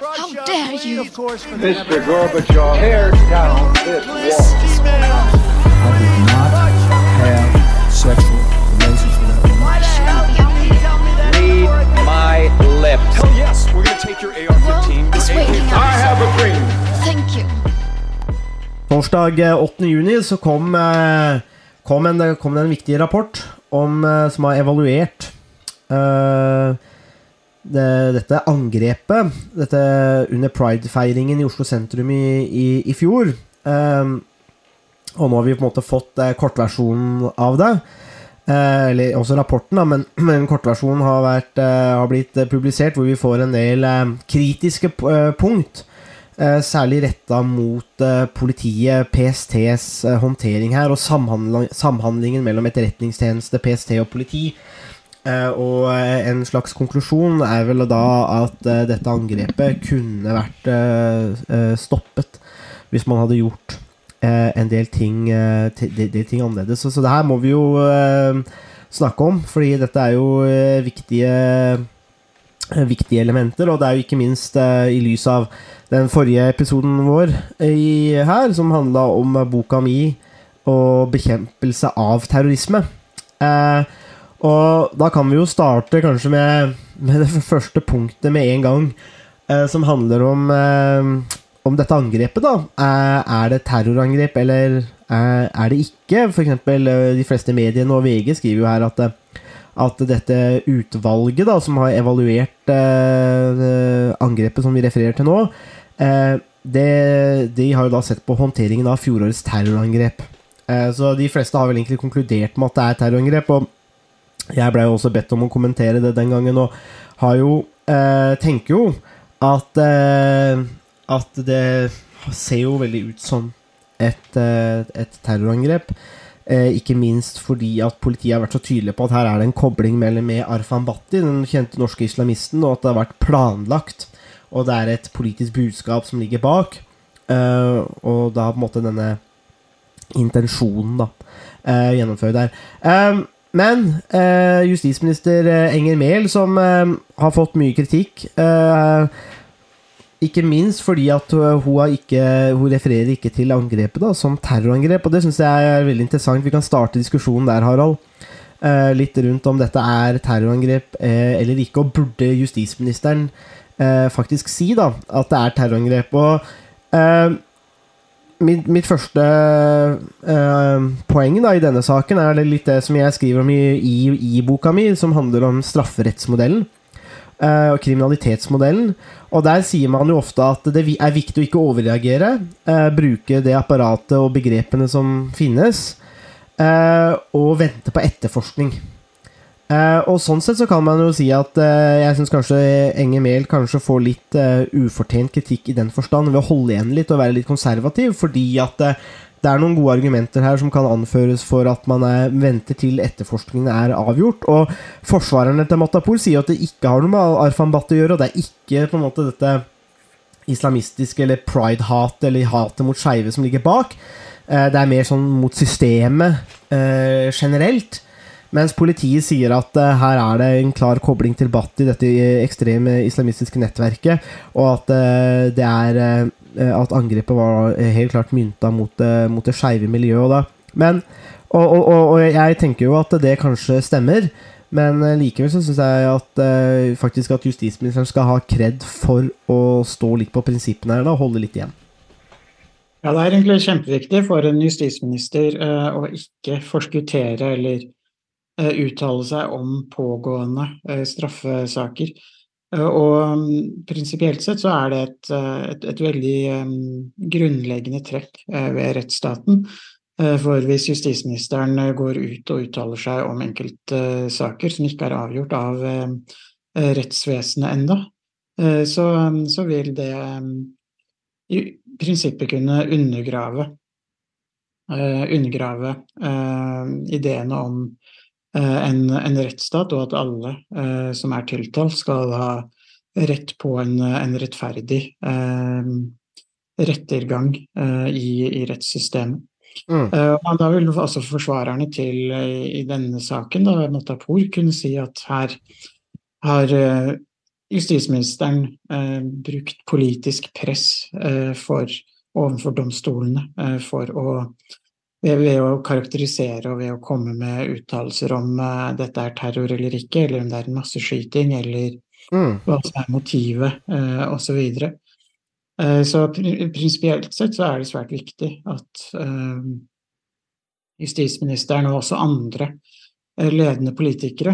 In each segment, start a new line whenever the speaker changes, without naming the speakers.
How dare you?
Mr. Gorbachev, tear down this wall.
I did not have sexual relations with that woman.
Read my lips.
Hell yes, we're gonna take your AR-15.
It's waiting
I have a dream.
Thank you.
Torsdag eh, 8. juni så kom, eh, kom, en, kom det en viktig rapport om, eh, som har evaluert eh, det, dette angrepet dette under pride-feiringen i Oslo sentrum i, i, i fjor. Eh, og nå har vi på en måte fått eh, kortversjonen av det. Eh, eller også rapporten, da, men, men kortversjonen har, vært, eh, har blitt eh, publisert, hvor vi får en del eh, kritiske eh, punkt. Særlig retta mot politiet, PSTs håndtering her, og samhandling, samhandlingen mellom etterretningstjeneste, PST og politi. Eh, og eh, en slags konklusjon er vel da at eh, dette angrepet kunne vært stoppet hvis man hadde gjort en del ting, del, ting annerledes. Så, det her må vi jo snakke om, fordi dette er jo viktige viktige elementer, og det er jo ikke minst i lys av den forrige episoden vår her, som handla om boka mi og bekjempelse av terrorisme. Og da kan vi jo starte kanskje med, med det første punktet med en gang, eh, som handler om, eh, om dette angrepet, da. Eh, er det terrorangrep, eller eh, er det ikke? Eksempel eh, de fleste mediene og VG skriver jo her at at dette utvalget da, som har evaluert eh, angrepet som vi refererer til nå, det, de har jo da sett på håndteringen av fjorårets terrorangrep. Så de fleste har vel egentlig konkludert med at det er terrorangrep. Og jeg blei jo også bedt om å kommentere det den gangen, og har jo eh, tenker jo at eh, at det ser jo veldig ut som et, eh, et terrorangrep. Eh, ikke minst fordi at politiet har vært så tydelige på at her er det en kobling mellom med Arfan Bhatti, den kjente norske islamisten, og at det har vært planlagt. Og det er et politisk budskap som ligger bak. Eh, og da på en måte denne intensjonen, da, eh, gjennomført der. Eh, men eh, justisminister eh, Enger Mehl, som eh, har fått mye kritikk eh, ikke minst fordi at uh, hun, ikke, hun refererer ikke til angrepet da, som terrorangrep. Og det syns jeg er veldig interessant. Vi kan starte diskusjonen der, Harald. Eh, litt rundt om dette er terrorangrep eh, eller ikke. Og burde justisministeren eh, faktisk si da at det er terrorangrep? Og eh, mitt, mitt første eh, poeng da i denne saken er litt det som jeg skriver om i, i, i boka mi, som handler om strafferettsmodellen eh, og kriminalitetsmodellen. Og der sier man jo ofte at det er viktig å ikke overreagere. eh, bruke det apparatet og begrepene som finnes. eh, og vente på etterforskning. Eh, og sånn sett så kan man jo si at uh, jeg syns kanskje Enger Mehl kanskje får litt uh, ufortjent kritikk i den forstand ved å holde igjen litt og være litt konservativ, fordi at det er noen gode argumenter her som kan anføres for at man er, venter til etterforskningen er avgjort. Og forsvarerne til Matapour sier at det ikke har noe med Arfan Bhatt å gjøre, og det er ikke på en måte dette islamistiske eller pride-hat eller hatet mot skeive som ligger bak. Det er mer sånn mot systemet generelt. Mens politiet sier at uh, her er det en klar kobling til Bhatti, dette ekstreme islamistiske nettverket, og at uh, det er eh, At angrepet var eh, helt klart mynta mot, mot det skeive miljøet. Da. Men, og, og, og, og jeg tenker jo at det kanskje stemmer. Men eh, likevel så syns jeg at uh, faktisk at justisministeren skal ha kred for å stå litt på prinsippene her og holde litt igjen.
Ja, det er egentlig kjempeviktig for en justisminister uh, å ikke forskuttere eller eh, uttale seg om pågående eh, straffesaker. Eh, og mm, prinsipielt sett så er det et, eh, et, et veldig eh, grunnleggende trekk eh, ved rettsstaten. Eh, For hvis justisministeren eh, går ut og uttaler seg om enkeltsaker som ikke er avgjort av eh, eh, rettsvesenet enda, eh, så, så vil det eh, i prinsippet kunne undergrave eh, undergrave eh, ideene om eh, en, en rettsstat, og at alle eh, som er tiltalt, skal ha rett på en, en rettferdig eh, rettergang eh, i, i rettssystemet.
Mm.
Eh, da vil altså forsvarerne til eh, i denne saken, da, Matapour, kunne si at her har eh, justisministeren eh, brukt politisk press eh, for, overfor domstolene eh, for å ved, å karakterisere og ved å komme med uttalelser om uh, dette er terror eller ikke, eller om det er en masseskyting, eller
Mm.
hva som er motivet, uh, osv. Så, uh, så pr prinsipielt sett så er det svært viktig at uh, justisministeren og også andre ledende politikere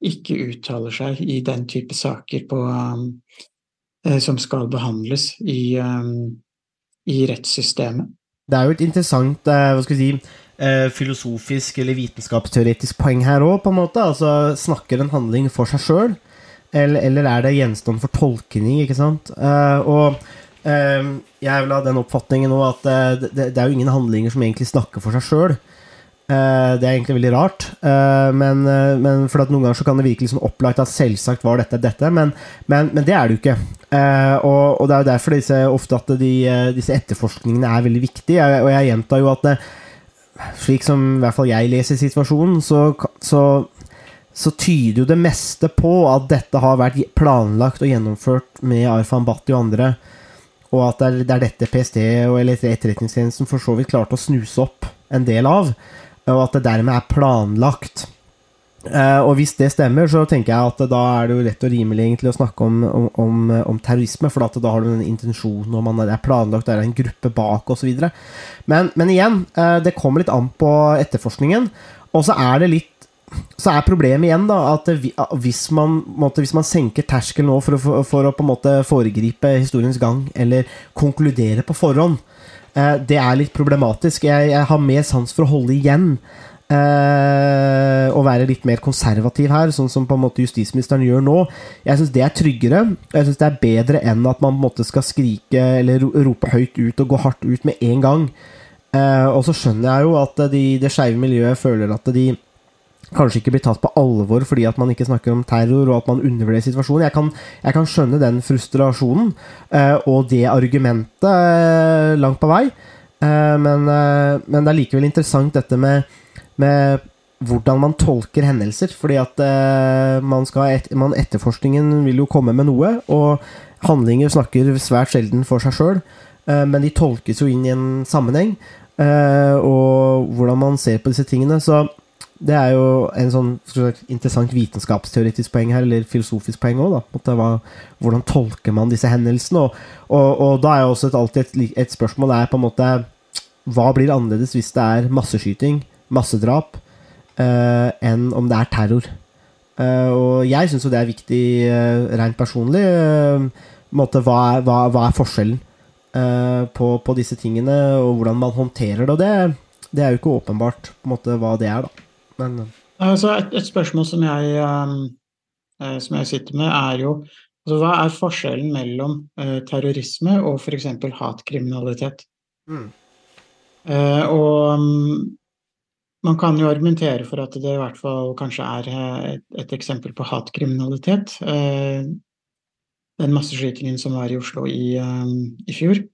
ikke uttaler seg i den type saker på, um, som skal behandles i, um, i rettssystemet.
Det er jo et interessant eh, hva skal vi si, eh, filosofisk eller vitenskapsteoretisk poeng her òg, på en måte. Altså, snakker en handling for seg sjøl, eller, eller er det gjenstand for tolkning, ikke sant? Eh, og jeg vil ha den oppfatningen nå at det, det er jo ingen handlinger som egentlig snakker for seg sjøl. Eh, det er egentlig veldig rart, eh, men, eh, men for noen ganger kan det virke sånn opplagt at selvsagt var dette dette, men, men, men det er det jo ikke. Og, og det er jo derfor disse, ofte at de, disse etterforskningene er veldig viktige, og jeg gjentar jo at det, slik som i hvert fall jeg leser situasjonen, så, så, så tyder jo det meste på at dette har vært planlagt og gjennomført med Arfan Bhatti og andre, og at det er, det er dette PST og eller Etterretningstjenesten for så vidt klarte å snuse opp en del av, og at det dermed er planlagt. Uh, og hvis det stemmer, så tenker jeg at da er det jo rett og rimelig egentlig å snakke om, om, om, om terrorisme, for da har du den intensjonen, og man er, planlagt, det er en gruppe bak, osv. Men, men igjen, uh, det kommer litt an på etterforskningen. Og så er det litt så er problemet igjen da at vi- hvis man, måtte, hvis man senker terskelen nå for å, for, å på en måte foregripe historiens gang, eller konkludere på forhånd, det er litt problematisk. Jeg, jeg har mer sans for å holde igjen. Eh, og være litt mer konservativ her, sånn som på en måte justisministeren gjør nå. Jeg syns det er tryggere. Jeg synes det er bedre enn at man på en måte skal skrike eller rope høyt ut og gå hardt ut med en gang. Uh, og så skjønner jeg jo at de, det skeive miljøet føler at de kanskje ikke blir tatt på alvor fordi at man ikke snakker om terror og at man undervurderer situasjonen. Jeg kan, jeg kan skjønne den frustrasjonen eh, og det argumentet eh, langt på vei. Eh, men, eh, men det er likevel interessant dette med, med hvordan man tolker hendelser. Fordi at eh, man skal et, man, etterforskningen vil jo komme med noe, og handlinger snakker svært sjelden for seg sjøl. men de tolkes jo inn i en sammenheng, eh, og hvordan man ser på disse tingene. Så det er jo en sånn sagt, interessant vitenskapsteoretisk poeng her, eller filosofisk poeng òg. Hvordan tolker man disse hendelsene? Og, og, og da er jo også et, alltid et, et spørsmål er på en måte Hva blir annerledes hvis det er masseskyting, massedrap, eh, enn om det er terror? Eh, og jeg syns jo det er viktig eh, rent personlig. eh, måte, hva, er, hva, hva er forskjellen eh, på, på disse tingene, og hvordan man håndterer det? Og det, det er jo ikke åpenbart måte hva det er, da. Men
Altså et, et spørsmål som jeg, um, eh, som jeg sitter med, er jo altså, hva er forskjellen mellom eh, terrorisme og f.eks. hatkriminalitet?
Mm.
Eh, og um, man kan jo argumentere for at det i hvert fall kanskje er eh, et, et eksempel på hatkriminalitet. Eh, den masseskytingen som var i Oslo i, um, i fjor.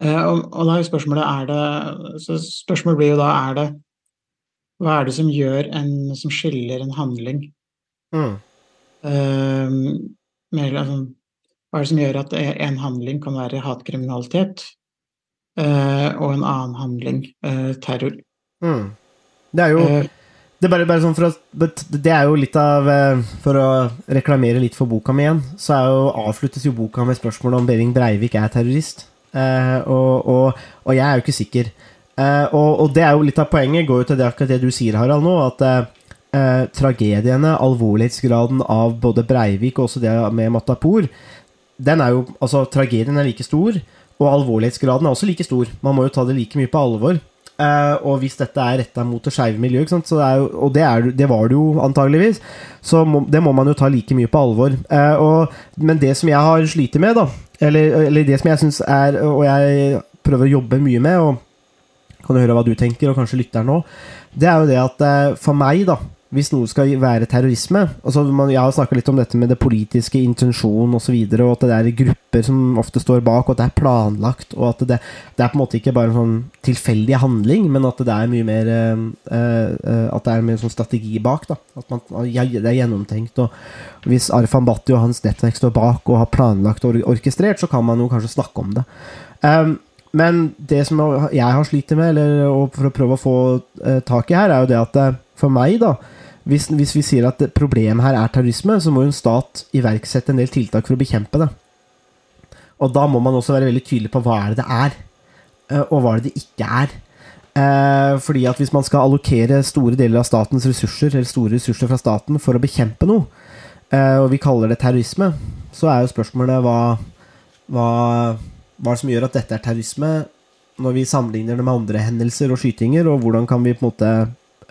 Eh, og, og da er jo spørsmålet er det, så Spørsmålet blir jo da er det hva er det som gjør en som skiller en handling
mm.
eh, mer, altså, Hva er det som gjør at en handling kan være hatkriminalitet, uh, og en annen handling uh, terror?
Mm. Det er jo
uh,
det er, bare, bare sånn for å, det er jo litt av For å reklamere litt for boka mi igjen, så er jo, avsluttes jo boka med spørsmålet om Behring Breivik er terrorist. Eh, og, og, og jeg er jo ikke sikker. Eh, og, og det er jo litt av poenget, går jo til det, akkurat det du sier, Harald, nå. At eh, tragediene, alvorlighetsgraden av både Breivik og også det med Matapour, den er jo Altså, tragedien er like stor, og alvorlighetsgraden er også like stor. Man må jo ta det like mye på alvor. Og hvis dette er retta mot det skeive miljøet, og det, er, det var det jo antageligvis, så må, det må man jo ta like mye på alvor. Og, men det som jeg har slitt med, da, eller, eller det som jeg syns er Og jeg prøver å jobbe mye med, og kan høre hva du tenker, og kanskje lytteren òg, det er jo det at eh, for meg, da, hvis noe skal være terrorisme altså man, Jeg har snakka litt om dette med det politiske intensjonen osv., og, så og at det er grupper som ofte står bak, og at det er planlagt, og at det, det er på en måte ikke bare en sånn tilfeldig handling, men at det er mye mer uh, uh, At det er mye sånn strategi bak. da At man, ja, Det er gjennomtenkt. Og hvis Arfan Bhatti og hans nettverk står bak og har planlagt og orkestrert, så kan man jo kanskje snakke om det. Um, men det som jeg har slitt med, eller for å prøve å få uh, tak i her, er jo det at uh, for meg, da hvis, hvis, vi sier at problemet her er terrorisme, så må jo en stat iverksette en del tiltak for å bekjempe det. Og da må man også være veldig tydelig på hva er det det er, uh, og hva er det det ikke er. fordi at hvis man skal allokere store deler av statens ressurser, eller store ressurser fra staten, for å bekjempe noe, og vi kaller det terrorisme, så er jo spørsmålet hva, hva hva er det som gjør at dette er terrorisme, når vi sammenligner det med andre hendelser og skytinger, og hvordan kan vi på en måte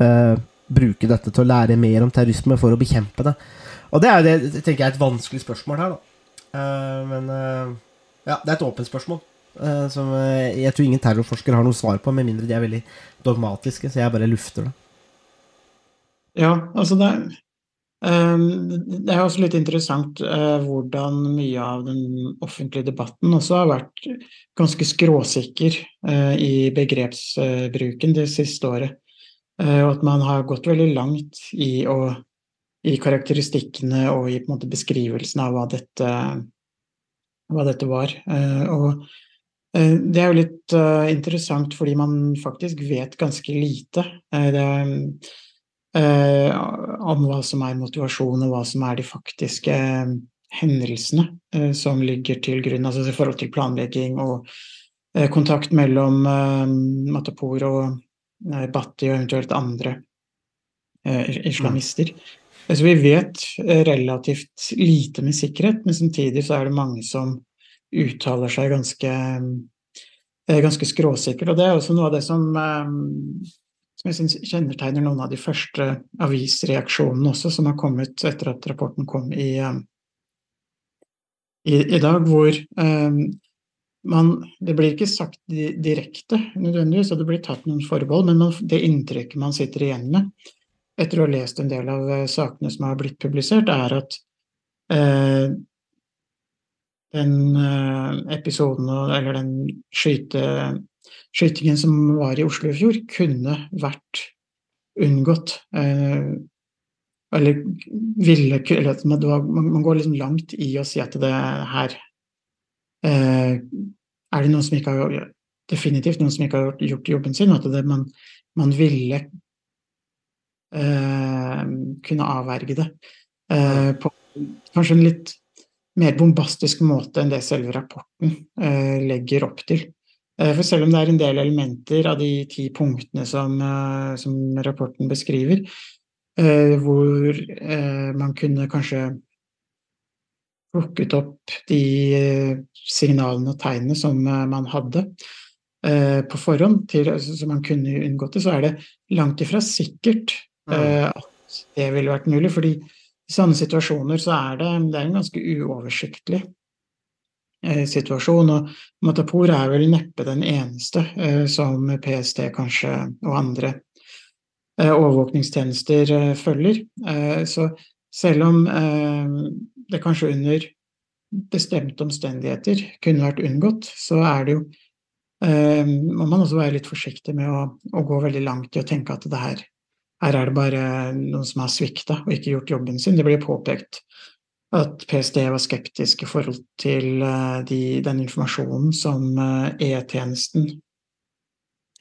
uh, bruke dette til å lære mer om terrorisme for å bekjempe det? Og det er det, tenker jeg er et vanskelig spørsmål her, da. Uh, men uh, ja, det er et åpent spørsmål. som jeg tror ingen terrorforskere har noe svar på, med mindre de er veldig dogmatiske, så jeg bare lufter det.
Ja, altså det er det er også litt interessant eh, hvordan mye av den offentlige debatten også har vært ganske skråsikker eh, i begrepsbruken det siste året. Eh, og at man har gått veldig langt i, å, i karakteristikkene og i beskrivelsen av hva dette, hva dette var. Og det er jo litt interessant fordi man faktisk vet ganske lite. Det er eh, om hva som er motivasjon, og hva som er de faktiske eh, hendelsene eh, som ligger til grunn, altså i forhold til planlegging og eh, kontakt mellom eh, Matapor og eh, Bhatti og eventuelt andre islamister. Mm. Så vi vet relativt lite med sikkerhet, men samtidig så er det mange som uttaler seg ganske, ganske skråsikkert. Og det er også noe av det som som jeg syns kjennetegner noen av de første avisreaksjonene også, som har kommet etter at rapporten kom i, um, i, i dag, hvor um, man Det blir ikke sagt direkte nødvendigvis, og det blir tatt noen forbehold, men man, det inntrykket man sitter igjen med etter å ha lest en del av uh, sakene som har blitt publisert, er at uh, den uh, episoden, eller den skyte skytingen som var i Oslo i fjor, kunne vært unngått. Eh, eller ville eller var, Man går liksom langt i å si at det her eh, Er det noen som ikke har definitivt noen som ikke har gjort jobben sin, at det, man, man ville eh, kunne avverge det. Eh, på kanskje en litt mer bombastisk måte enn det selve rapporten eh, legger opp til. Eh, for selv om det er en del elementer av de ti punktene som, eh, som rapporten beskriver, eh, hvor man kunne kanskje plukket opp de signalene og tegnene som man hadde på forhånd, til, så man kunne unngått det, så er det langt ifra sikkert mm. at det ville vært mulig. fordi i sånne situasjoner så er det, det er en ganske uoversiktlig situasjon. Og Matapour er vel neppe den eneste eh, som PST kanskje og andre eh, overvåkningstjenester følger. Så selv om det kanskje under bestemte omstendigheter kunne vært unngått, så er det jo må man også være litt forsiktig med å, å gå veldig langt i å tenke at det her, her er det bare noen som har svikta og ikke gjort jobben sin. Det blir påpekt at PST var skeptisk i forhold til eh, de, den informasjonen som eh, E-tjenesten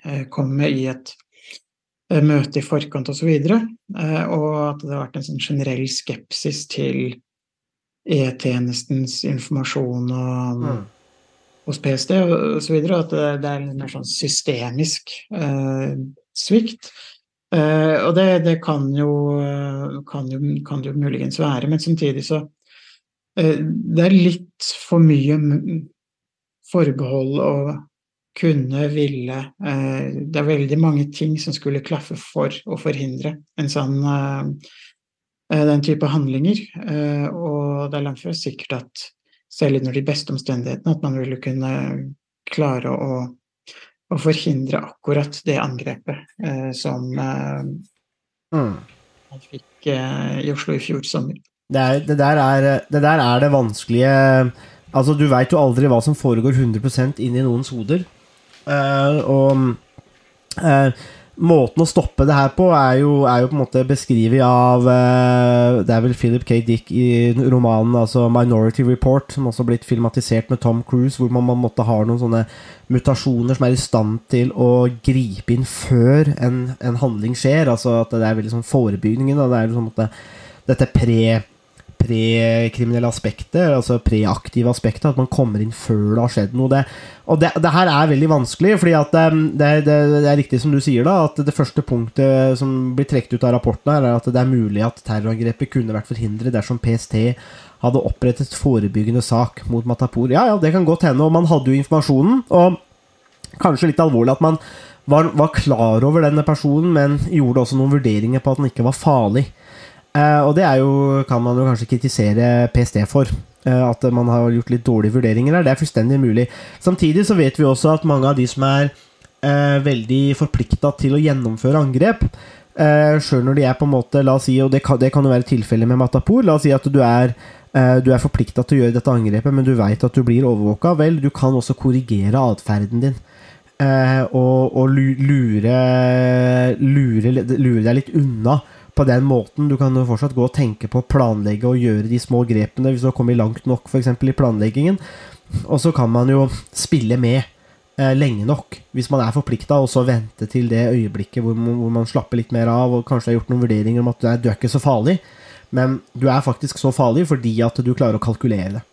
eh, kom med i et møte i forkant osv., og, så og at det har vært en sånn generell skepsis til E-tjenestens informasjon og, mm. hos PST osv., at det, det, er en mer sånn systemisk eh, svikt. Eh, og det, det kan, jo, kan, jo, kan jo muligens være, men samtidig så det er litt for mye forbehold å kunne ville eh, Det er veldig mange ting som skulle klaffe for å forhindre en sånn eh, den type handlinger. Og det er langt fra sikkert at selv under de beste omstendighetene at man ville kunne klare å, å forhindre akkurat det angrepet som, mm. man fikk eh, i Oslo i fjor sommer.
Det, er, det, der er, det der er det vanskelige Altså, du veit jo aldri hva som foregår 100% inn i noens hoder. Uh, og uh, måten å stoppe det her på er jo, er jo på en måte beskrevet av uh, Det er vel Philip K. Dick i romanen altså 'Minority Report', som også har blitt filmatisert med Tom Cruise, hvor man, man måtte ha noen sånne mutasjoner som er i stand til å gripe inn før en, en handling skjer. Altså at det er veldig sånn forebyggingen. Da. Det er liksom det, dette pre prekriminelle aspektet, altså preaktive aspektet, at man kommer inn før det har skjedd noe. Det, og det, det her er veldig vanskelig, fordi at um, det, det, er riktig som du sier, da, at det første punktet som blir trukket ut av rapporten, her, er at det er mulig at terrorangrepet kunne vært forhindret dersom PST hadde opprettet forebyggende sak mot Matapour. Ja, ja, det kan godt hende, og man hadde jo informasjonen. Og kanskje litt alvorlig at man var, var klar over denne personen, men gjorde også noen vurderinger på at den ikke var farlig. Uh, og det er jo, kan man jo kanskje kritisere PST for. Uh, at man har gjort litt dårlige vurderinger der. Det er fullstendig mulig. Samtidig så vet vi også at mange av de som er uh, veldig forplikta til å gjennomføre angrep, uh, sjøl når de er på en måte La oss si, og det kan, det kan jo være tilfellet med Matapour, la oss si at du er du er forplikta til å gjøre dette angrepet, men du veit at du blir overvåka. Vel, du kan også korrigere atferden din. og, og lure, lure, lure deg litt unna på den måten. Du kan jo fortsatt gå og tenke på å planlegge og gjøre de små grepene hvis du har kommet langt nok eksempel, i planleggingen. Og så kan man jo spille med eh, lenge nok hvis man er forplikta, og så vente til det øyeblikket hvor man, hvor man, slapper litt mer av og kanskje har gjort noen vurderinger om at du er ikke så farlig. Men du er faktisk så farlig fordi at du klarer å kalkulere det.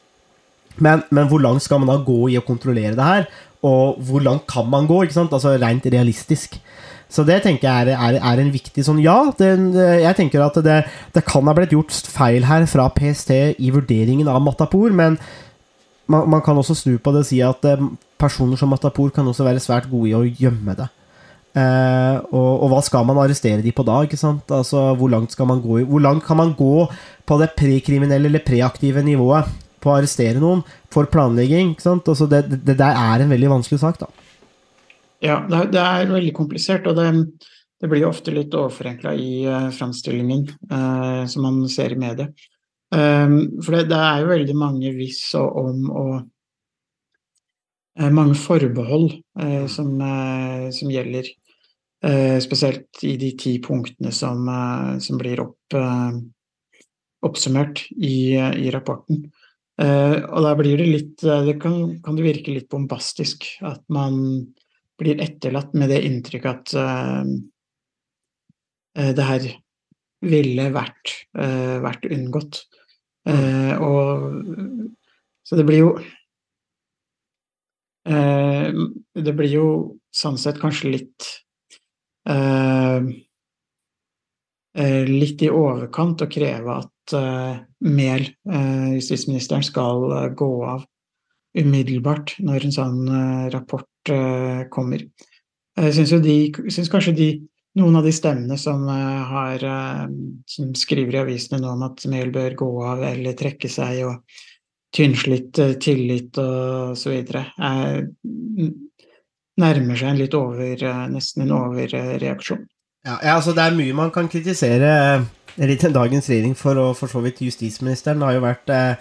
Men, men, hvor langt skal man da gå i å kontrollere det her? Og hvor langt kan man gå? ikke sant? Altså rent realistisk. Så det tenker jeg er, er, er en viktig sånn Ja, det, jeg tenker at det, det, kan ha blitt gjort feil her fra PST i vurderingen av Matapour, men man, man, kan også snu på det og si at eh, personer som Matapour kan også være svært gode i å gjemme det. Eh, og, og, hva skal man arrestere de på da? ikke sant? Altså, Hvor langt skal man gå Hvor langt kan man gå på det prekriminelle eller preaktive nivået på å arrestere noen for planlegging? ikke sant? Altså, det, det der er en veldig vanskelig sak. da.
Ja, det er, veldig komplisert, og det, det blir ofte litt overforenkla i uh, framstillingen uh, som man ser i mediet. Um, for det, det, er jo veldig mange hvis og om og uh, mange forbehold uh, som, som, gjelder. spesielt i de ti punktene som, som blir opp, oppsummert i, i rapporten. og da blir det litt Det kan, kan det virke litt bombastisk at man blir etterlatt med det inntrykket at uh, det her ville vært, uh, vært unngått. Uh, og Så det blir jo Det blir jo sånn sett kanskje litt Litt i overkant å kreve at Mehl, justisministeren, skal gå av umiddelbart når en sånn rapport kommer. Jeg syns, de, syns kanskje de, noen av de stemmene som, eh, har, eh, som skriver i avisene nå om at Mehl bør gå av eller trekke seg og tynnslitt tillit og så videre, nærmer seg en litt over, nesten en overreaksjon.
Ja, altså Det er mye man kan kritisere dagens regjering for, og for så vidt justisministeren har jo vært eh,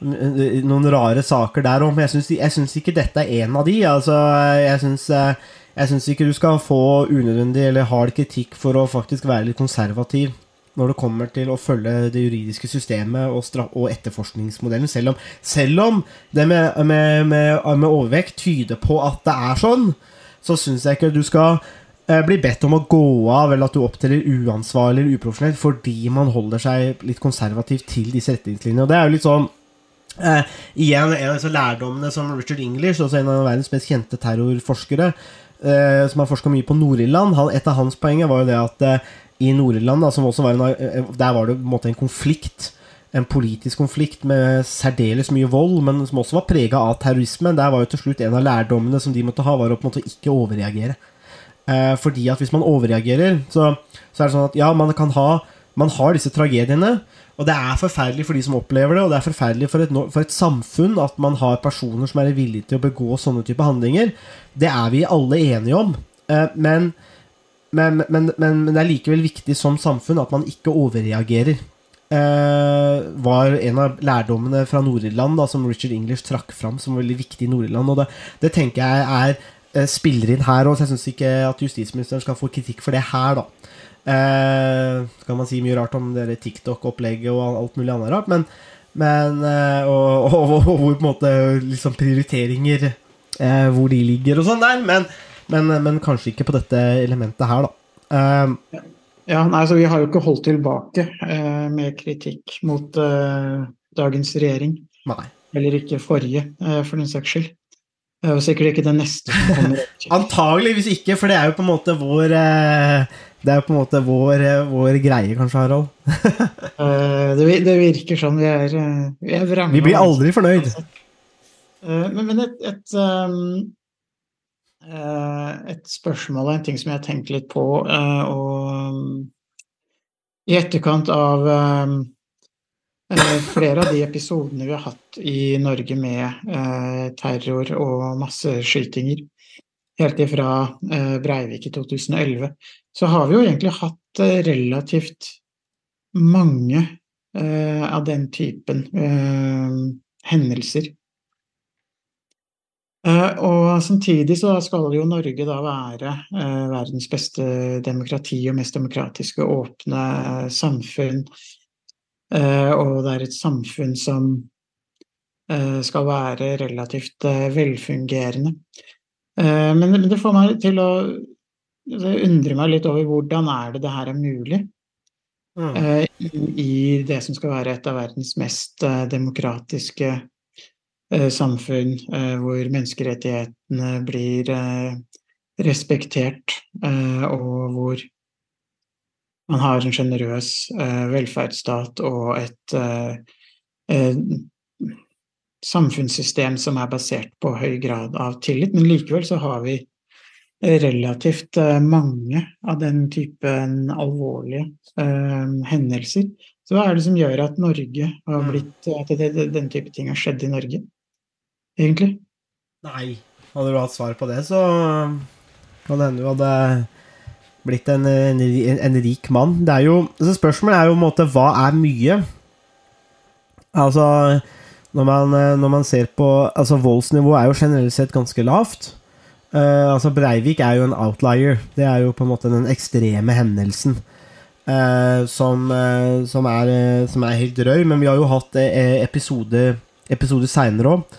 noen rare saker der òg, men jeg syns ikke dette er en av de. Altså, jeg syns eh, ikke du skal få unødvendig eller hard kritikk for å faktisk være litt konservativ når det kommer til å følge det juridiske systemet og, og etterforskningsmodellen. Selv om, selv om det med, med, med, med, overvekt tyder på at det er sånn, så syns jeg ikke du skal eh, bli bedt om å gå av, eller at du opptrer uansvarlig eller uprofesjonelt fordi man holder seg litt konservativt til disse retningslinjene. Og det er jo litt sånn Uh, igjen en av disse lærdommene som Richard English, også en av verdens mest kjente terrorforskere, uh, som har forska mye på Nord-Irland Et av hans poenger var jo det at uh, i Nord-Irland, der var det en, måte, en konflikt, en politisk konflikt med særdeles mye vold, men som også var prega av terrorisme. Der var jo til slutt en av lærdommene som de måtte ha, var å på en måte ikke overreagere. fordi at hvis man overreagerer, så, så er det sånn at ja, man kan ha Man har disse tragediene. Og det er forferdelig for de som opplever det, og det er forferdelig for et, for et, samfunn at man har personer som er villige til å begå sånne type handlinger. Det er vi alle enige om. Eh, men men, men, men, det er likevel viktig som samfunn at man ikke overreagerer. Eh, var en av lærdommene fra Nord-Irland som Richard English trakk fram som veldig viktig i Nord-Irland. Og det, det tenker jeg er eh, spiller inn her òg, så jeg syns ikke at justisministeren skal få kritikk for det her, da. Eh, så kan man si mye rart om det TikTok-opplegget og alt mulig annet rart, men, men eh, og, og, og, hvor på en måte liksom prioriteringer eh, Hvor de ligger og sånn der, men, men, men kanskje ikke på dette elementet her, da. Eh,
Ja, nei, så Vi har jo ikke holdt tilbake eh, med kritikk mot eh, dagens regjering.
nei.
Eller ikke forrige, for den saks skyld. Og sikkert ikke den neste som kommer.
Antageligvis ikke, for det er jo på en måte vår eh, Det er jo på en måte vår, eh, vår greie, kanskje, Harald.
Eh, det, det virker sånn. Vi er, eh, vi er vrange.
Vi blir aldri fornøyd.
Men, men et, et, um, eh, et spørsmål og en ting som jeg har tenkt litt på, og i etterkant av um, eh, flere av de episodene vi har hatt i Norge med terror og masseskytinger, helt ifra Breivik i 2011, så har vi jo egentlig hatt eh, relativt mange eh, av den typen eh, hendelser. Eh, og samtidig så skal jo Norge da være eh, verdens beste demokrati og mest demokratiske åpne eh, samfunn. Og det er et samfunn som skal være relativt velfungerende. Men det får meg til å det undrer meg litt over hvordan er det det her er mulig
Mm.
Uh, i, i det som skal være et av verdens mest uh, demokratiske uh, samfunn, hvor menneskerettighetene blir respektert, og hvor man har en sjenerøs velferdsstat og et samfunnssystem som er basert på høy grad av tillit. Men likevel så har vi relativt eh, mange av den typen alvorlige eh, hendelser. Så hva er det som gjør at Norge har
Mm.
blitt At det, det, den type ting har skjedd i Norge, egentlig?
Nei. Hadde du hatt svar på det, så kan hende du hadde blitt en, en, en rik mann. Det er jo, så spørsmålet er jo på en måte hva er mye? Altså når man, når man ser på Altså Voldsnivået er jo generelt sett ganske lavt. Eh, altså Breivik er jo en outlier. Det er jo på en måte den ekstreme hendelsen. uh, som, uh, som, er, som er helt drøy. Men vi har jo hatt eh, episode, episoder seinere òg.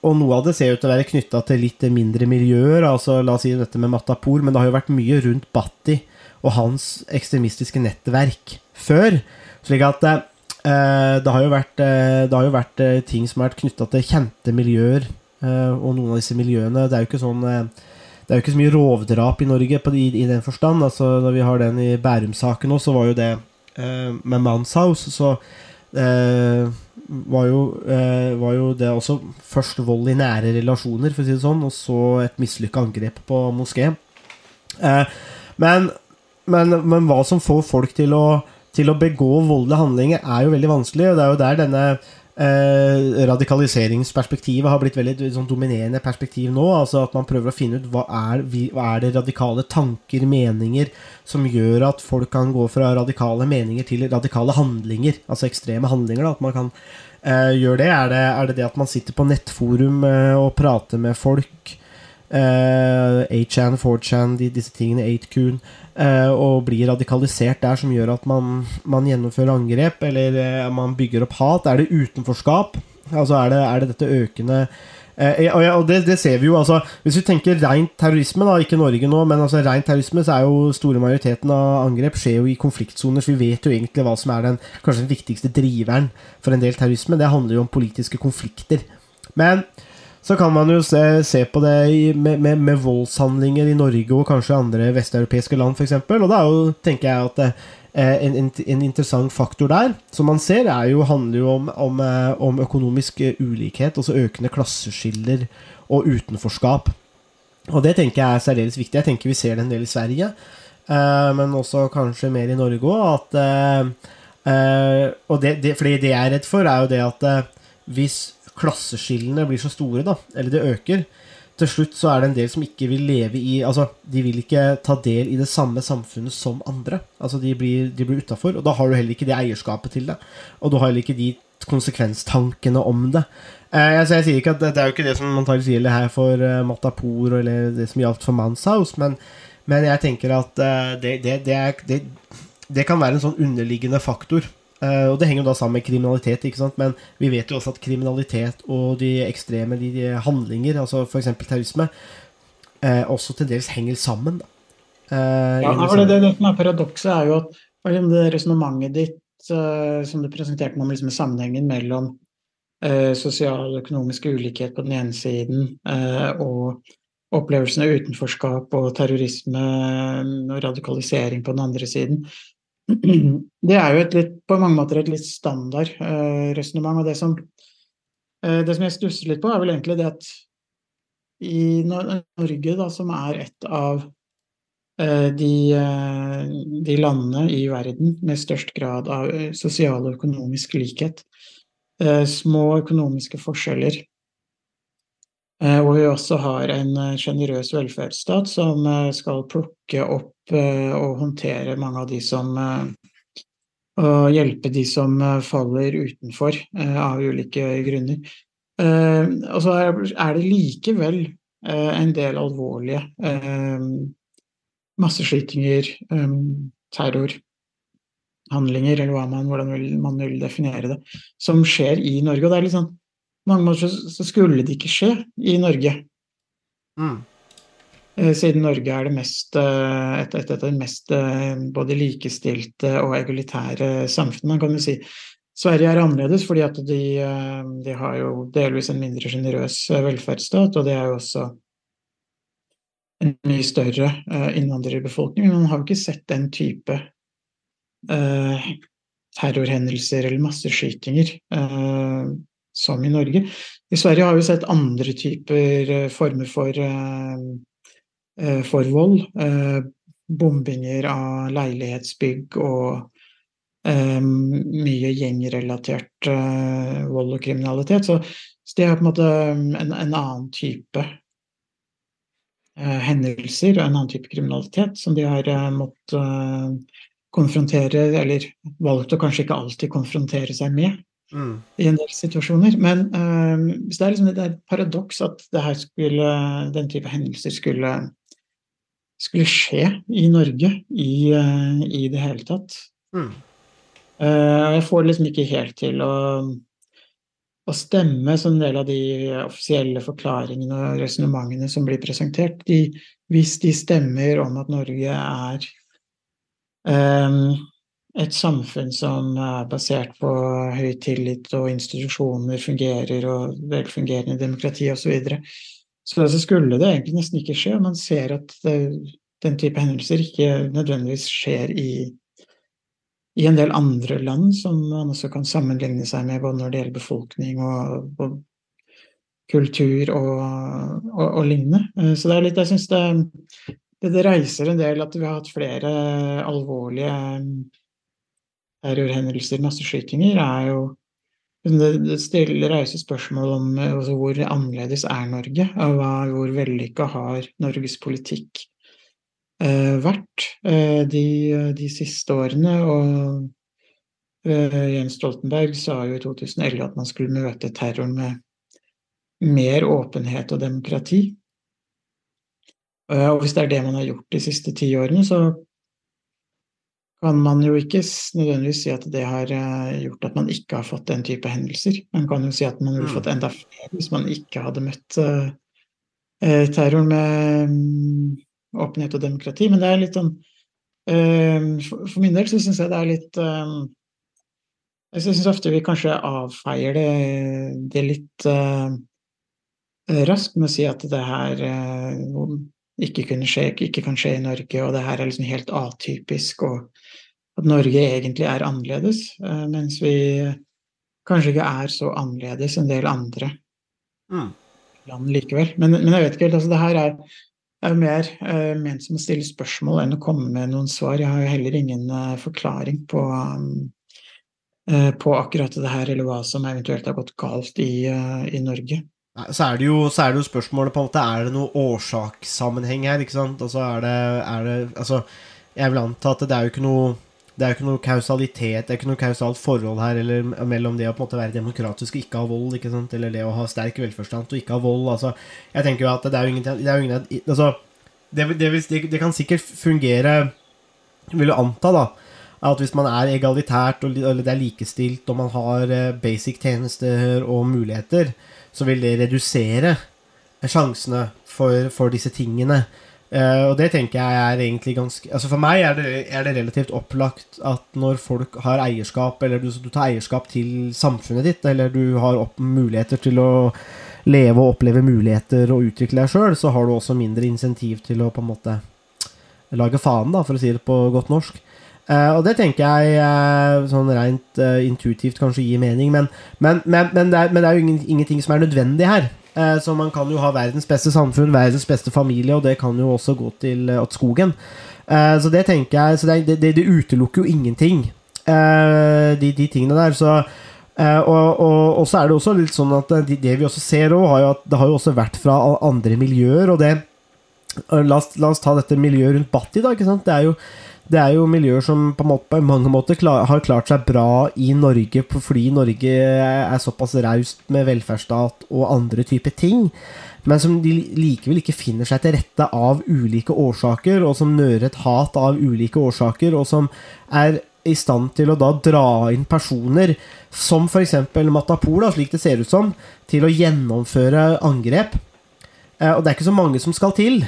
og noe av det ser ut til å være knytta til litt mindre miljøer. altså La oss si dette med Matapour, men det har jo vært mye rundt Bhatti og hans ekstremistiske nettverk før. Slik at det har jo vært, det har jo vært ting som har vært knytta til kjente miljøer. Eh, og noen av disse miljøene Det er jo ikke sånn eh, det er jo ikke så mye rovdrap i Norge på, i, i den forstand. altså Når vi har den i Bærum-saken også, så var jo det eh, med Manshaus, så var, jo, var jo det også først vold i nære relasjoner, for å si det sånn, og så et mislykka angrep på moské. Men, men, men hva som får folk til å, til å begå voldelige handlinger, er jo veldig vanskelig, og det er jo der denne eh, radikaliseringsperspektivet har blitt veldig sånn dominerende perspektiv nå. altså At man prøver å finne ut hva er, hva er det radikale tanker, meninger, som gjør at folk kan gå fra radikale meninger til radikale handlinger. Altså ekstreme handlinger. da, At man kan eh, gjøre det. Er, det. er det det at man sitter på nettforum eh, og prater med folk? Uh, 8chan, 4chan, de, disse tingene, 8kun, uh, og blir radikalisert der, som gjør at man, man gjennomfører angrep, eller uh, man bygger opp hat? Er det utenforskap? Altså er det, er det dette økende eh, og, ja, og det, det ser vi jo, altså Hvis vi tenker rent terrorisme, da, ikke Norge nå, men altså rent terrorisme, så er jo store majoriteten av angrep skjer jo i konfliktsoner, så vi vet jo egentlig hva som er den kanskje den viktigste driveren for en del terrorisme. Det handler jo om politiske konflikter. Men så kan man jo se, se på det i, med, med, med voldshandlinger i Norge og kanskje andre vesteuropeiske land, f.eks. Og da er jo, tenker jeg at eh, en, en, interessant faktor der, som man ser, er jo, handler jo om, om, eh, om økonomisk eh, ulikhet, altså økende klasseskiller og utenforskap. Og det tenker jeg er særdeles viktig. Jeg tenker vi ser det en del i Sverige, men også kanskje mer i Norge òg. Og det, det, fordi det jeg er redd for, er jo det at hvis klasseskillene blir så store, da, eller det øker, til slutt så er det en del som ikke vil leve i Altså, de vil ikke ta del i det samme samfunnet som andre. Altså, de blir, de blir utafor, og da har du heller ikke det eierskapet til det. Og du har heller ikke de konsekvenstankene om det. Eh, altså, jeg sier ikke at det, det er jo ikke det som antakelig gjelder her for uh, Matapour, eller det som gjaldt for Manshaus, men, men jeg tenker at uh, det, det, er, det kan være en sånn underliggende faktor. Uh, og det henger jo da sammen med kriminalitet, ikke sant? men vi vet jo også at kriminalitet og de ekstreme de, de handlinger, altså f.eks. terrorisme, uh, også til dels henger sammen.
Uh, ja, det, det, det, som er Paradokset er jo at det resonnementet ditt som du presenterte om liksom, sammenhengen mellom sosial og økonomisk ulikhet på den ene siden og opplevelsen av utenforskap og terrorisme og radikalisering på den andre siden, det er jo litt, på mange måter et litt standard uh, resonnement. Og det som, uh, det som jeg stusser litt på, er vel egentlig det at i Norge, da, som er et av uh, de, uh, de, landene i verden med størst grad av sosial og økonomisk likhet, små økonomiske forskjeller, hvor vi også har en sjenerøs velferdsstat som skal plukke opp og håndtere mange av de som Og eh, hjelpe de som eh, faller utenfor av ulike grunner. Og så er det likevel en del alvorlige masseskytinger, terrorhandlinger, eller hva man, hvordan man vil definere det, som skjer i Norge. Og det er litt sånn mange måter så skulle det ikke skje i Norge. Mm. Eh, siden Norge er det mest, eh, et, et, et, mest eh, både likestilte og egalitære samfunnet, kan du si Sverige er annerledes fordi at de, de har jo delvis en mindre sjenerøs velferdsstat, og det er jo også en mye større innvandrerbefolkning. Men man har jo ikke sett den type terrorhendelser eller masseskytinger som i Norge. I Sverige har vi sett andre typer uh, former for Eh, for vold. Eh, bombinger av leilighetsbygg og eh, mye gjengrelatert vold og kriminalitet. Så, det er på en måte en, en annen type hendelser og en annen type kriminalitet som de har måttet konfrontere, eller valgt å kanskje ikke alltid konfrontere seg med. Mm. i en del situasjoner. Men uh, hvis det er liksom et paradoks at skulle, den type hendelser skulle skulle skje i Norge i, eh, i det hele tatt. Mm. Uh, jeg får liksom ikke helt til å, å stemme som en del av de offisielle forklaringene og resonnementene som blir presentert. De, hvis de stemmer om at Norge er um, et samfunn som er basert på høy tillit og institusjoner fungerer og velfungerende demokrati osv., så, videre, så, skulle det egentlig nesten ikke skje. Man ser at det, den type hendelser ikke nødvendigvis skjer i, i, en del andre land som man også kan sammenligne seg med, både når det gjelder befolkning og, og kultur og, og, og, lignende. Så det er litt Jeg syns det, det, det, reiser en del at vi har hatt flere alvorlige terrorhendelser, masseskytinger, er jo det, stiller, reiser spørsmål om altså, hvor annerledes er Norge, og hva, hvor vellykka har Norges politikk eh, vært eh, de, de, siste årene. Og eh, Jens Stoltenberg sa jo i 2011 at man skulle møte terroren med mer åpenhet og demokrati. Eh, og hvis det er det man har gjort de siste ti årene, så kan man jo ikke nødvendigvis si at det har eh, gjort at man ikke har fått den type hendelser. Man kan jo si at man ville fått mm. enda flere hvis man ikke hadde møtt uh, terroren med um, åpenhet og demokrati. Men det er litt sånn uh, for, for, min del så syns jeg det er litt um, Jeg syns ofte vi kanskje avfeier det, det litt uh, raskt med å si at det her ikke, skje, ikke, kan skje i Norge, og det her er liksom helt atypisk. og at Norge egentlig er annerledes, eh, mens vi kanskje ikke er så annerledes en del andre mm. land likevel. Men, men, jeg vet ikke helt. altså Det her er, er mer uh, ment som å stille spørsmål enn å komme med noen svar. Jeg har jo heller ingen uh, forklaring på, um, uh, på akkurat det her, eller hva som eventuelt har gått galt i, i Norge.
så er, det jo, så er det jo spørsmålet på en måte Er det noen årsakssammenheng her, ikke sant? Altså er det, er det Altså, jeg vil anta at det er jo ikke noe det er jo ikke noe kausalitet, det er ikke noe kausalt forhold her eller mellom det å på en måte være demokratisk og ikke ha vold, ikke sant? eller det å ha sterk velforstand og ikke ha vold. altså, Jeg tenker jo at det er jo ingen, det er jo ingen altså, det, det, det, kan sikkert fungere Vil du anta, da, at hvis man er egalitært og eller det er likestilt og man har eh, basic tjenester og muligheter, så vil det redusere sjansene for, for disse tingene. Uh, og det tenker jeg er egentlig ganske Altså For meg er det, er det relativt opplagt at når folk har eierskap, eller du, du, tar eierskap til samfunnet ditt, eller du har opp muligheter til å leve og oppleve muligheter og utvikle deg sjøl, så har du også mindre insentiv til å på en måte lage faen, da, for å si det på godt norsk. Uh, og det tenker jeg uh, sånn rent intuitivt kanskje gir mening, men, men, men, men, det, er, det er jo ingenting som er nødvendig her. Eh, så man kan jo ha verdens beste samfunn, verdens beste familie, og det kan jo også gå til at skogen. Uh, så det tenker jeg Så det, det, det utelukker jo ingenting, de, de, tingene der. Så, og, og, og, så er det også litt sånn at det vi også ser òg, har jo at det har jo også vært fra andre miljøer, og det La oss, la oss ta dette miljøet rundt Batti, da. ikke sant? Det er jo det er jo miljøer som på, måte, mange måter klar, har klart seg bra i Norge fordi Norge er såpass raust med velferdsstat og andre typer ting, men som de likevel ikke finner seg til rette av ulike årsaker, og som nører et hat av ulike årsaker, og som er i stand til å da dra inn personer som f.eks. Matapol, slik det ser ut som, til å gjennomføre angrep. Eh, og det er ikke så mange som skal til.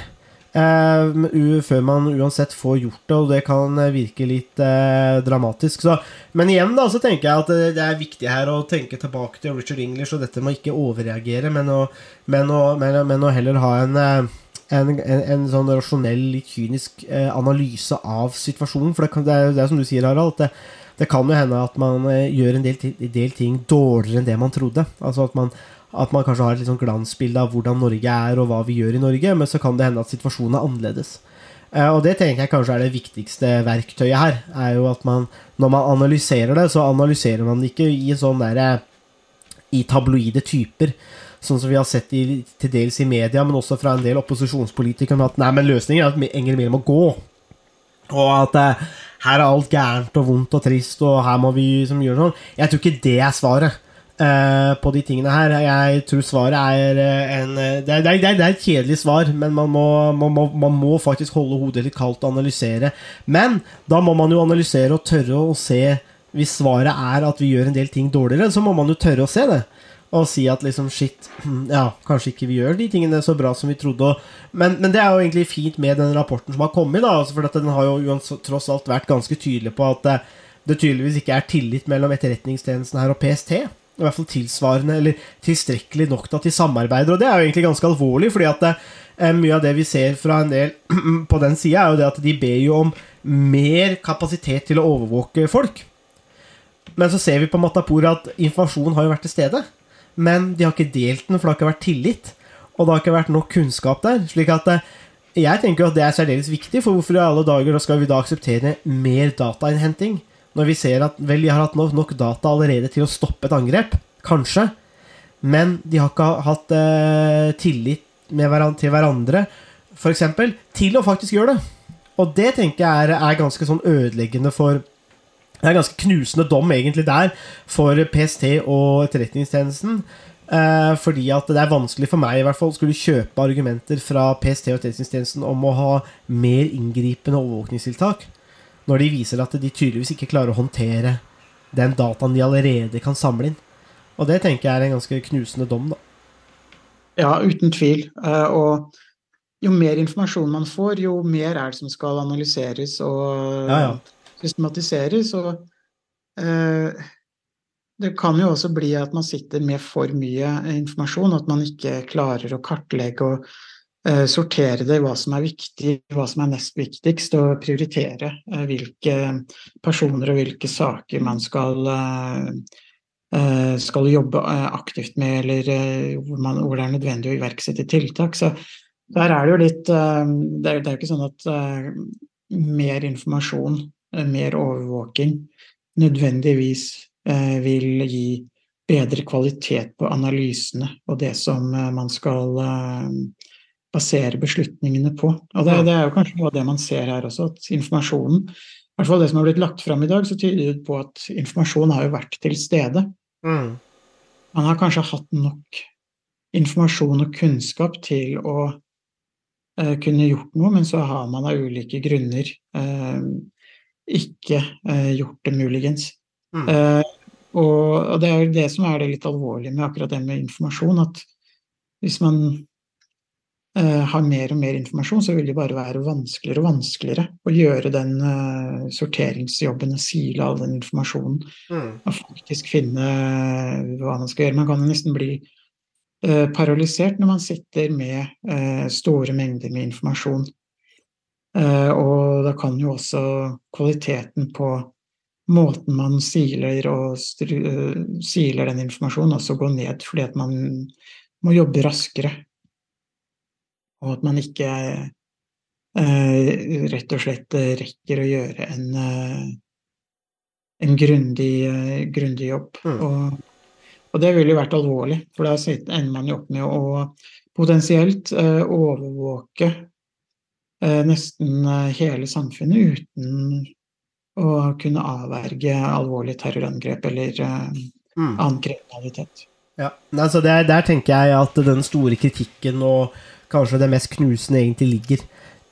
Uh, før man uansett får gjort det, og det kan eh, virke litt uh, dramatisk. Så, men igjen da, så tenker jeg at det er viktig her å tenke tilbake til Richard English og dette med ikke overreagere, men å, men å, men, men å heller ha en, en, en, en, sånn rasjonell, litt kynisk uh, analyse av situasjonen. For det, kan, det, er, det som du sier, Harald, at det, det kan jo hende at man gjør en del, del ting dårligere enn det man trodde. Altså at man at man kanskje har et litt sånn glansbilde av hvordan Norge er, og hva vi gjør i Norge, men så kan det hende at situasjonen er annerledes. Uh, og det tenker jeg kanskje er det viktigste verktøyet her. er jo at man, Når man analyserer det, så analyserer man det ikke i sånn der, i tabloide typer. Sånn som vi har sett i, til dels i media, men også fra en del opposisjonspolitikere. At nei, men løsningen er at Enger Mehl må gå. Og at uh, her er alt gærent og vondt og trist, og her må vi som gjøre sånn. Jeg tror ikke det er svaret. Uh, på de tingene her. Jeg tror svaret er uh, en uh, det, er, det, er, det, er, et kjedelig svar, men man må, man, må, man må, faktisk holde hodet litt kaldt og analysere. Men da må man jo analysere og tørre å se Hvis svaret er at vi gjør en del ting dårligere, så må man jo tørre å se det. Og si at liksom shit, ja, kanskje ikke vi gjør de tingene så bra som vi trodde. Men, men det er jo egentlig fint med den rapporten som har kommet, da, altså for den har jo tross alt vært ganske tydelig på at det tydeligvis ikke er tillit mellom Etterretningstjenesten her og PST i hvert fall tilsvarende eller tilstrekkelig nok til at de samarbeider. Og det er jo egentlig ganske alvorlig, fordi at det, eh, mye av det vi ser fra en del på den sida, er jo det at de ber jo om mer kapasitet til å overvåke folk. Men så ser vi på Matapora at informasjon har jo vært til stede. Men de har ikke delt den, for det har ikke vært tillit. Og det har ikke vært nok kunnskap der. slik at eh, jeg tenker at det er særdeles viktig, for hvorfor i alle dager skal vi da akseptere mer datainnhenting? Når vi ser at vel, de har hatt nok, data allerede til å stoppe et angrep, kanskje, men de har ikke hatt eh, tillit hverandre, til hverandre, f.eks., til å faktisk gjøre det. Og det tenker jeg er, er ganske sånn ødeleggende for Det er ganske knusende dom egentlig der for PST og Etterretningstjenesten. Eh, fordi at det er vanskelig for meg i hvert fall skulle kjøpe argumenter fra PST og Etterretningstjenesten om å ha mer inngripende overvåkningstiltak når de viser at de tydeligvis ikke klarer å håndtere den dataen de allerede kan samle inn. Og det tenker jeg er en ganske knusende dom, da.
Ja, uten tvil. Eh, og jo mer informasjon man får, jo mer er det som skal analyseres og ja, ja. systematiseres. Og eh, det kan jo også bli at man sitter med for mye informasjon, at man ikke klarer å kartlegge og sortere det i hva som er viktig, hva som er nest viktigst, og prioritere eh, hvilke personer og hvilke saker man skal, eh, skal jobbe aktivt med, eller hvor, man, hvor, det er nødvendig å iverksette tiltak. Så der er det jo litt Det er, jo ikke sånn at mer informasjon, mer overvåking, nødvendigvis vil gi bedre kvalitet på analysene og det som eh, man skal eh, basere beslutningene på. Og det, det er jo kanskje noe av det man ser her også, at informasjonen i hvert fall det som har blitt lagt fram i dag, så tyder det på at informasjon har jo vært til stede.
Mm.
Man har kanskje hatt nok informasjon og kunnskap til å eh, kunne gjort noe, men så har man av ulike grunner eh, ikke eh, gjort det, muligens.
Mm.
Eh, og, og det er jo det som er det litt alvorlige med akkurat det med informasjon, at hvis man har mer og mer informasjon, så vil det bare være vanskeligere og vanskeligere å gjøre den uh, sorteringsjobben og sile all den informasjonen
Mm.
og faktisk finne eh, hva man skal gjøre. Man kan nesten bli uh, paralysert når man sitter med uh, store mengder med informasjon. Eh, og da kan jo også kvaliteten på måten man siler, og eh, siler den informasjonen, også gå ned, fordi at man må jobbe raskere. Og at man ikke eh, rett og slett eh, rekker å gjøre en, eh, en grundig, eh, grundig jobb.
Mm.
Og, og det ville jo vært alvorlig, for da ender man jo opp med å potensielt eh, overvåke eh, nesten hele samfunnet uten å kunne avverge alvorlig terrorangrep eller
Mm.
annen kriminalitet.
Ja, altså der, der tenker jeg at den store kritikken og kanskje det mest knusende egentlig ligger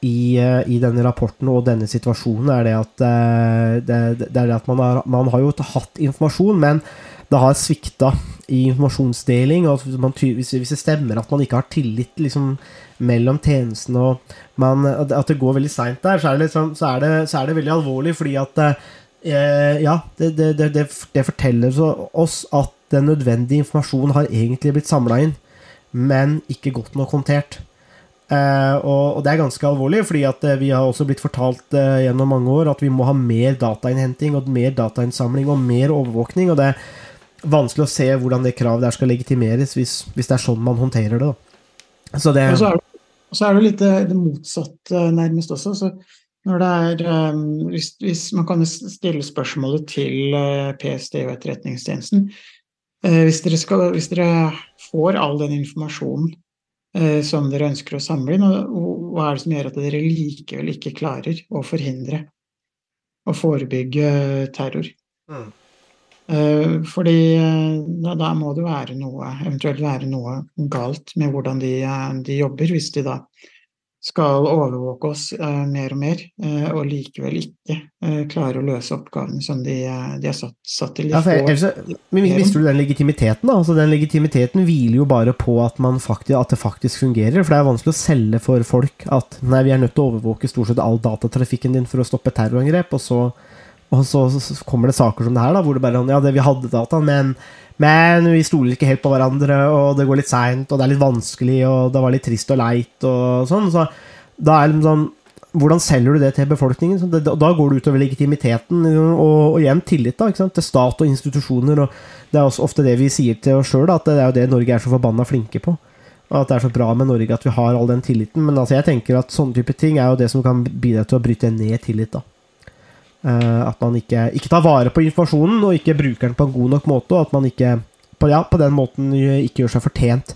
i, eh, i denne rapporten og denne situasjonen, er det at, eh, det, det er det at man, har, man har jo hatt informasjon, men det har svikta i informasjonsdeling. og man, hvis, det stemmer at man ikke har tillit liksom, mellom tjenestene og man, at det- går veldig seint der, så er, liksom, så, er det, så er det veldig alvorlig, fordi at eh, Ja, det, det, det, det, det forteller oss at den nødvendige informasjonen har egentlig blitt samla inn, men ikke godt nok håndtert. Eh, og, det er ganske alvorlig, fordi eh, vi har også blitt fortalt eh, gjennom mange år at vi må ha mer datainnhenting og mer datainnsamling og mer overvåkning. Og det er vanskelig å se hvordan det kravet der skal legitimeres, hvis, hvis det er sånn man håndterer det. Så det
Og så er det, så er det litt det, motsatte nærmest også. Så når det er, hvis, hvis Man kan stille spørsmålet til PST og Etterretningstjenesten. Hvis dere, skal, hvis dere får all den informasjonen som dere ønsker å samle inn, og- hva er det som gjør at dere likevel ikke klarer å forhindre og forebygge terror?
Mm.
Eh, Fordi eh, da, da må det være noe, eventuelt være noe galt med hvordan de, eh, de jobber, hvis de da skal overvåke oss eh, mer og mer, eh, og likevel ikke eh, klarer å løse oppgavene som de, eh, de er satt, satt til.
Ja, ellers, men Mister du den legitimiteten? da? Altså Den legitimiteten hviler jo bare på at, man faktisk, at det faktisk fungerer. For det er vanskelig å selge for folk at nei, vi er nødt til å overvåke stort sett all datatrafikken din for å stoppe terrorangrep, og så, og så, så kommer det saker som det her, da, hvor det bare er sånn, Ja, det, vi hadde dataen, men, men vi stoler ikke helt på hverandre, og det går litt seint, og det er litt vanskelig, og det var litt trist og leit, og sånn. Så da er det liksom sånn hvordan selger du det til befolkningen? Det, da går det utover legitimiteten og, og igjen tillit da, ikke sant? til stat og institusjoner. og Det er også ofte det vi sier til oss sjøl, at det er jo det Norge er så forbanna flinke på. Og at det er så bra med Norge at vi har all den tilliten. Men altså jeg tenker at sånne type ting er jo det som kan bidra til å bryte ned tillit. da. Eh, at man ikke, ikke tar vare på informasjonen og ikke bruker den på en god nok måte. Og at man ikke på, ja, på den måten ikke gjør seg fortjent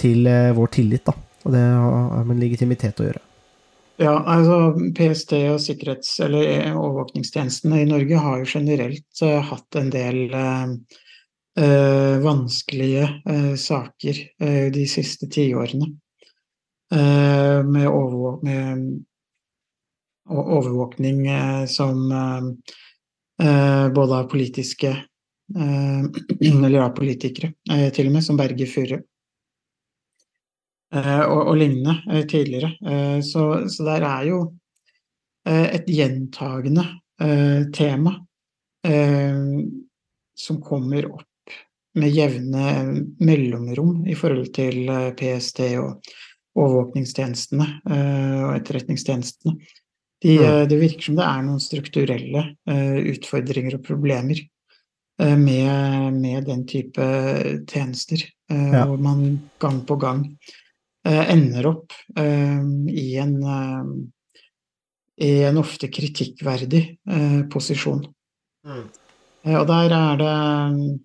til eh, vår tillit. da. Og det har med legitimitet å gjøre.
Ja, altså PST og sikkerhets- eller overvåkningstjenestene i Norge har jo generelt uh, hatt en del uh, uh, vanskelige eh, saker eh, de siste tiårene. Uh, med, med o- overvåkning eh, som eh, eh, både av politiske Eller av politikere, til og med, som Berger Furre. Og, og lignende tidligere. Så, så der er jo et gjentagende tema som kommer opp med jevne mellomrom i forhold til PST og overvåkningstjenestene og etterretningstjenestene. De,
Mm.
eh, det virker som det er noen strukturelle uh, utfordringer og problemer uh, med, med den type tjenester, uh,
Ja.
hvor man gang på gang eh, ender opp i en i en ofte kritikkverdig eh, posisjon.
Mm.
Eh, og der er det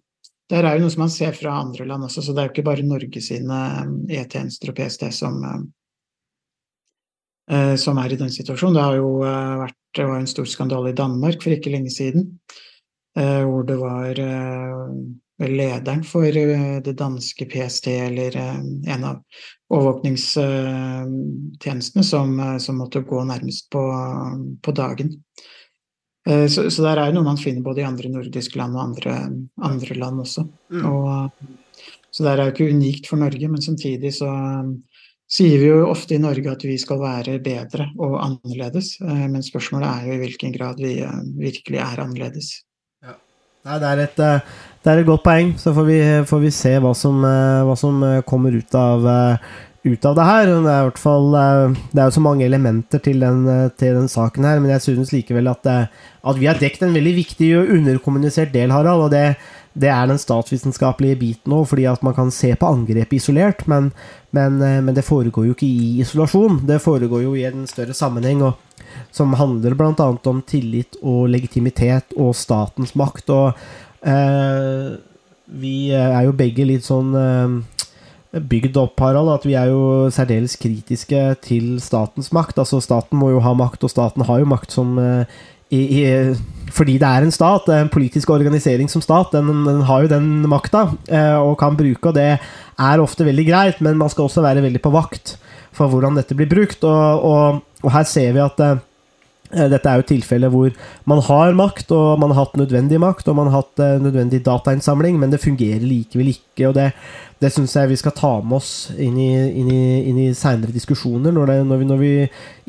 der er jo noe som man ser fra andre land også, så det er jo ikke bare Norge sine E-tjenester og PST som, som er i den situasjonen. Det har jo eh, vært det var en stor skandale i Danmark for ikke lenge siden, eh, hvor det var eh, lederen for eh, det danske PST, eller eh, en av overvåkningstjenestene, som, eh, som måtte gå nærmest på, på dagen. Eh, Så, så der er jo noe man finner både i andre nordiske land og andre, andre land også. Og, så det er jo ikke unikt for Norge, men samtidig så sier vi jo ofte i Norge at vi skal være bedre og annerledes. eh, Men spørsmålet er jo i hvilken grad vi eh, virkelig er annerledes.
Nei, det er, et, eh, det er et godt poeng. Så får vi, får vi se hva som, hva som kommer ut av, ut av det her. Det er, i hvert fall, eh, det er jo så mange elementer til den, eh, til den saken her, men jeg synes likevel at, eh, at vi har dekket en veldig viktig og underkommunisert del, Harald. og det det er den statsvitenskapelige biten òg, fordi at man kan se på angrepet isolert, men, men, men det foregår jo ikke i isolasjon. Det foregår jo i en større sammenheng, og, som handler bl.a. om tillit og legitimitet og statens makt. Og eh, vi er jo begge litt sånn eh, bygd opp, Harald, at vi er jo særdeles kritiske til statens makt. Altså, staten må jo ha makt, og staten har jo makt som eh, i, i, fordi det er en stat, en politisk organisering som stat, den, den har jo den makta eh, og kan bruke, og det er ofte veldig greit, men man skal også være veldig på vakt for hvordan dette blir brukt. Og, og, og her ser vi at eh, dette er jo tilfeller hvor man har makt, og man har hatt nødvendig makt, og man har hatt nødvendig datainnsamling, men det fungerer likevel ikke. og det det syns jeg vi skal ta med oss inn i, inn i, inn i seinere diskusjoner, når, det, når, vi, når vi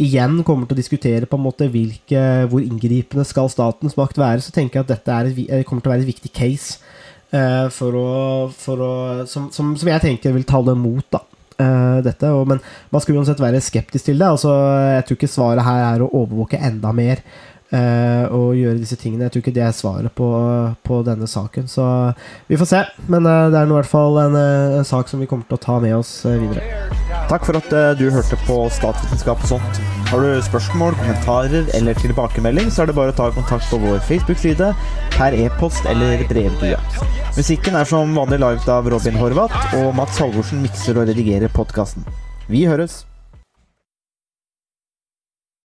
igjen kommer til å diskutere på en måte hvilke, hvor inngripende skal statens makt være, så tenker jeg at dette et, eh, kommer til å være et viktig case uh, for å, for å, som, som, som jeg tenker vil tale mot da, Uh, dette. Og, men man skal uansett være skeptisk til det. Altså, jeg tror ikke svaret her er å overvåke enda mer. Eh, og gjøre disse tingene. Jeg tror ikke det er svaret på, på denne saken. Så vi får se. Men eh, det er i hvert fall en, eh, en sak som vi kommer til å ta med oss videre.
Takk for at du hørte på Statsvitenskap og sånt. Har du spørsmål, kommentarer eller tilbakemelding, så er det bare å ta kontakt på vår Facebook-side, per e-post eller brevdue. Musikken er som vanlig laget av Robin Horvath, og Mats Halvorsen mikser og redigerer podkasten. Vi høres!